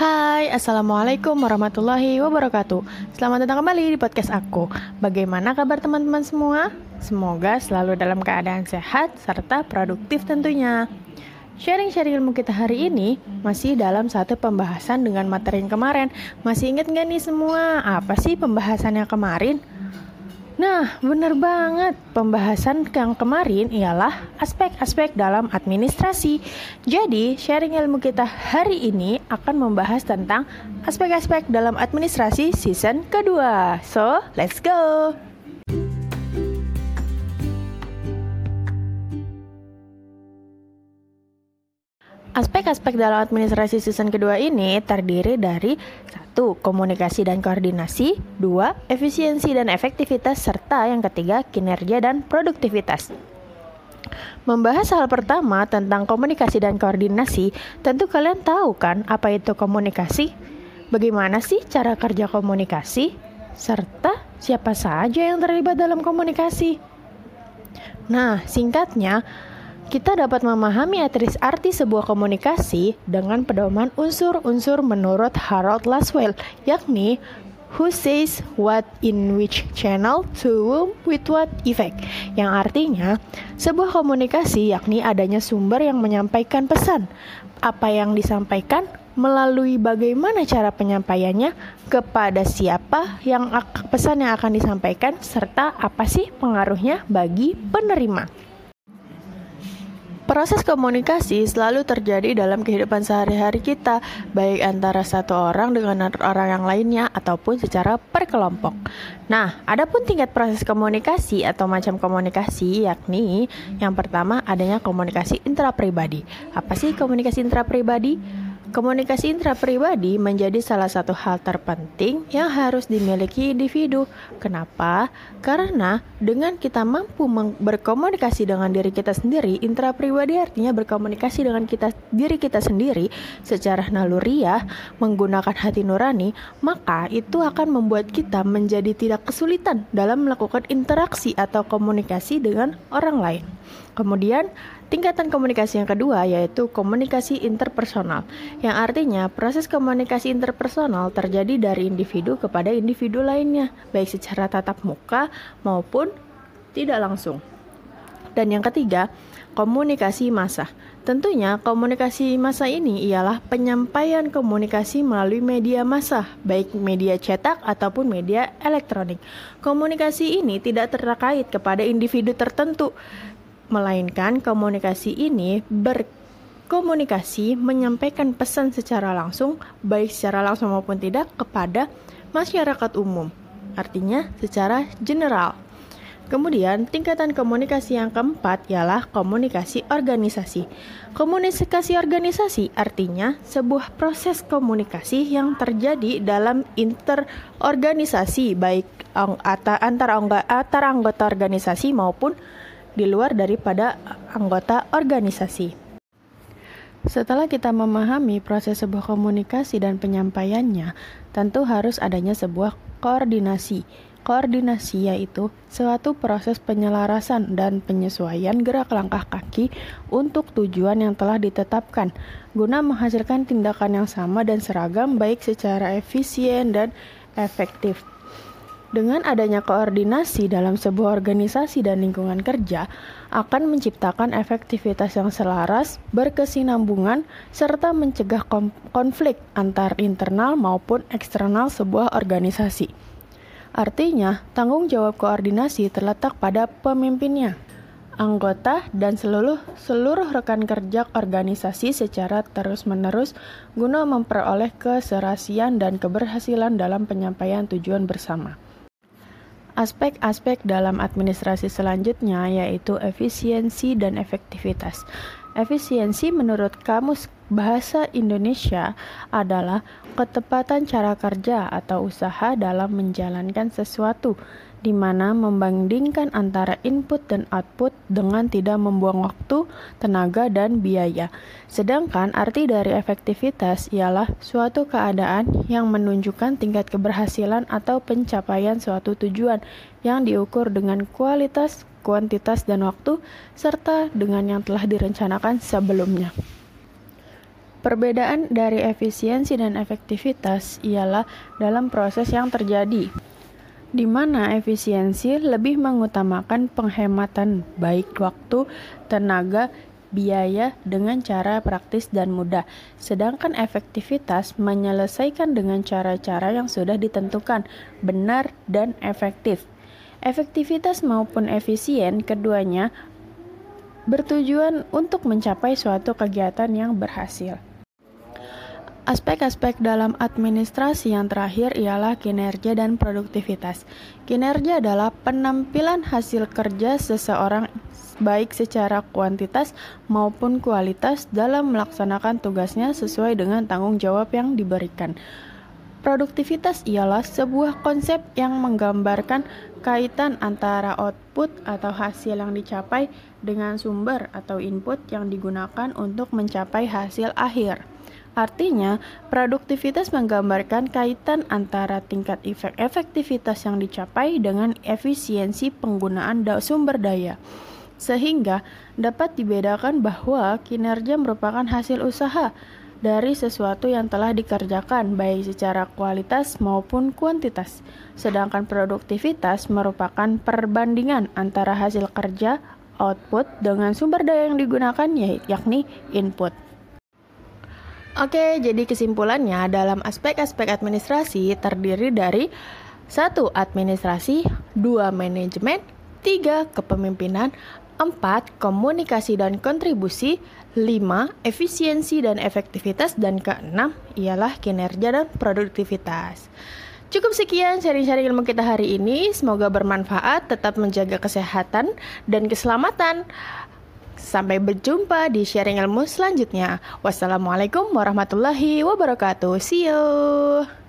Hai, Assalamualaikum warahmatullahi wabarakatuh Selamat datang kembali di podcast aku Bagaimana kabar teman-teman semua? Semoga selalu dalam keadaan sehat serta produktif tentunya Sharing-sharing ilmu kita hari ini masih dalam satu pembahasan dengan materi yang kemarin Masih ingat nggak nih semua? Apa sih pembahasannya kemarin? Nah, benar banget. Pembahasan yang kemarin ialah aspek-aspek dalam administrasi. Jadi, sharing ilmu kita hari ini akan membahas tentang aspek-aspek dalam administrasi season kedua. So, let's go! Aspek-aspek dalam administrasi season kedua ini terdiri dari satu Komunikasi dan koordinasi dua Efisiensi dan efektivitas serta yang ketiga kinerja dan produktivitas Membahas hal pertama tentang komunikasi dan koordinasi, tentu kalian tahu kan apa itu komunikasi? Bagaimana sih cara kerja komunikasi? Serta siapa saja yang terlibat dalam komunikasi? Nah, singkatnya, kita dapat memahami arti sebuah komunikasi dengan pedoman unsur-unsur menurut Harold Laswell, yakni who says what in which channel to whom with what effect yang artinya sebuah komunikasi yakni adanya sumber yang menyampaikan pesan apa yang disampaikan melalui bagaimana cara penyampaiannya kepada siapa yang pesan yang akan disampaikan serta apa sih pengaruhnya bagi penerima. Proses komunikasi selalu terjadi dalam kehidupan sehari-hari kita, baik antara satu orang dengan orang yang lainnya ataupun secara perkelompok. Nah, adapun tingkat proses komunikasi atau macam komunikasi yakni yang pertama adanya komunikasi intrapribadi. Apa sih komunikasi intrapribadi? Komunikasi intrapribadi menjadi salah satu hal terpenting yang harus dimiliki individu. Kenapa? Karena dengan kita mampu berkomunikasi dengan diri kita sendiri, intrapribadi artinya berkomunikasi dengan kita diri kita sendiri secara naluriah menggunakan hati nurani, maka itu akan membuat kita menjadi tidak kesulitan dalam melakukan interaksi atau komunikasi dengan orang lain. Kemudian, tingkatan komunikasi yang kedua yaitu komunikasi interpersonal, yang artinya proses komunikasi interpersonal terjadi dari individu kepada individu lainnya, baik secara tatap muka maupun tidak langsung. Dan yang ketiga, komunikasi massa. Tentunya komunikasi massa ini ialah penyampaian komunikasi melalui media massa, baik media cetak ataupun media elektronik. Komunikasi ini tidak terkait kepada individu tertentu, melainkan komunikasi ini berkomunikasi menyampaikan pesan secara langsung, baik secara langsung maupun tidak, kepada masyarakat umum. Artinya, secara general. Kemudian, tingkatan komunikasi yang keempat ialah komunikasi organisasi. Komunikasi organisasi artinya sebuah proses komunikasi yang terjadi dalam interorganisasi, baik antar anggota organisasi maupun di luar daripada anggota organisasi. Setelah kita memahami proses sebuah komunikasi dan penyampaiannya, tentu harus adanya sebuah koordinasi. Koordinasi yaitu suatu proses penyelarasan dan penyesuaian gerak langkah kaki untuk tujuan yang telah ditetapkan, guna menghasilkan tindakan yang sama dan seragam, baik secara efisien dan efektif. Dengan adanya koordinasi dalam sebuah organisasi dan lingkungan kerja, akan menciptakan efektivitas yang selaras, berkesinambungan, serta mencegah konflik antar internal maupun eksternal sebuah organisasi. Artinya, tanggung jawab koordinasi terletak pada pemimpinnya, anggota, dan seluruh seluruh rekan kerja organisasi secara terus-menerus guna memperoleh keserasian dan keberhasilan dalam penyampaian tujuan bersama. Aspek-aspek dalam administrasi selanjutnya yaitu efisiensi dan efektivitas. Efisiensi menurut Kamus Bahasa Indonesia adalah ketepatan cara kerja atau usaha dalam menjalankan sesuatu di mana membandingkan antara input dan output dengan tidak membuang waktu, tenaga, dan biaya. Sedangkan arti dari efektivitas ialah suatu keadaan yang menunjukkan tingkat keberhasilan atau pencapaian suatu tujuan yang diukur dengan kualitas, kuantitas, dan waktu, serta dengan yang telah direncanakan sebelumnya. Perbedaan dari efisiensi dan efektivitas ialah dalam proses yang terjadi, di mana efisiensi lebih mengutamakan penghematan baik waktu, tenaga, biaya dengan cara praktis dan mudah, sedangkan efektivitas menyelesaikan dengan cara-cara yang sudah ditentukan, benar dan efektif. Efektivitas maupun efisien keduanya bertujuan untuk mencapai suatu kegiatan yang berhasil. Aspek-aspek dalam administrasi yang terakhir ialah kinerja dan produktivitas. Kinerja adalah penampilan hasil kerja seseorang baik secara kuantitas maupun kualitas dalam melaksanakan tugasnya sesuai dengan tanggung jawab yang diberikan. Produktivitas ialah sebuah konsep yang menggambarkan kaitan antara output atau hasil yang dicapai dengan sumber atau input yang digunakan untuk mencapai hasil akhir. Artinya, produktivitas menggambarkan kaitan antara tingkat efek efektivitas yang dicapai dengan efisiensi penggunaan sumber daya. Sehingga dapat dibedakan bahwa kinerja merupakan hasil usaha dari sesuatu yang telah dikerjakan baik secara kualitas maupun kuantitas. Sedangkan produktivitas merupakan perbandingan antara hasil kerja output dengan sumber daya yang digunakan yakni input. Oke, jadi kesimpulannya dalam aspek-aspek administrasi terdiri dari satu administrasi, dua manajemen, tiga kepemimpinan, empat komunikasi dan kontribusi, lima efisiensi dan efektivitas dan keenam ialah kinerja dan produktivitas. Cukup sekian sharing-sharing ilmu kita hari ini. Semoga bermanfaat, tetap menjaga kesehatan dan keselamatan. Sampai berjumpa di sharing ilmu selanjutnya. Wassalamualaikum warahmatullahi wabarakatuh. See you.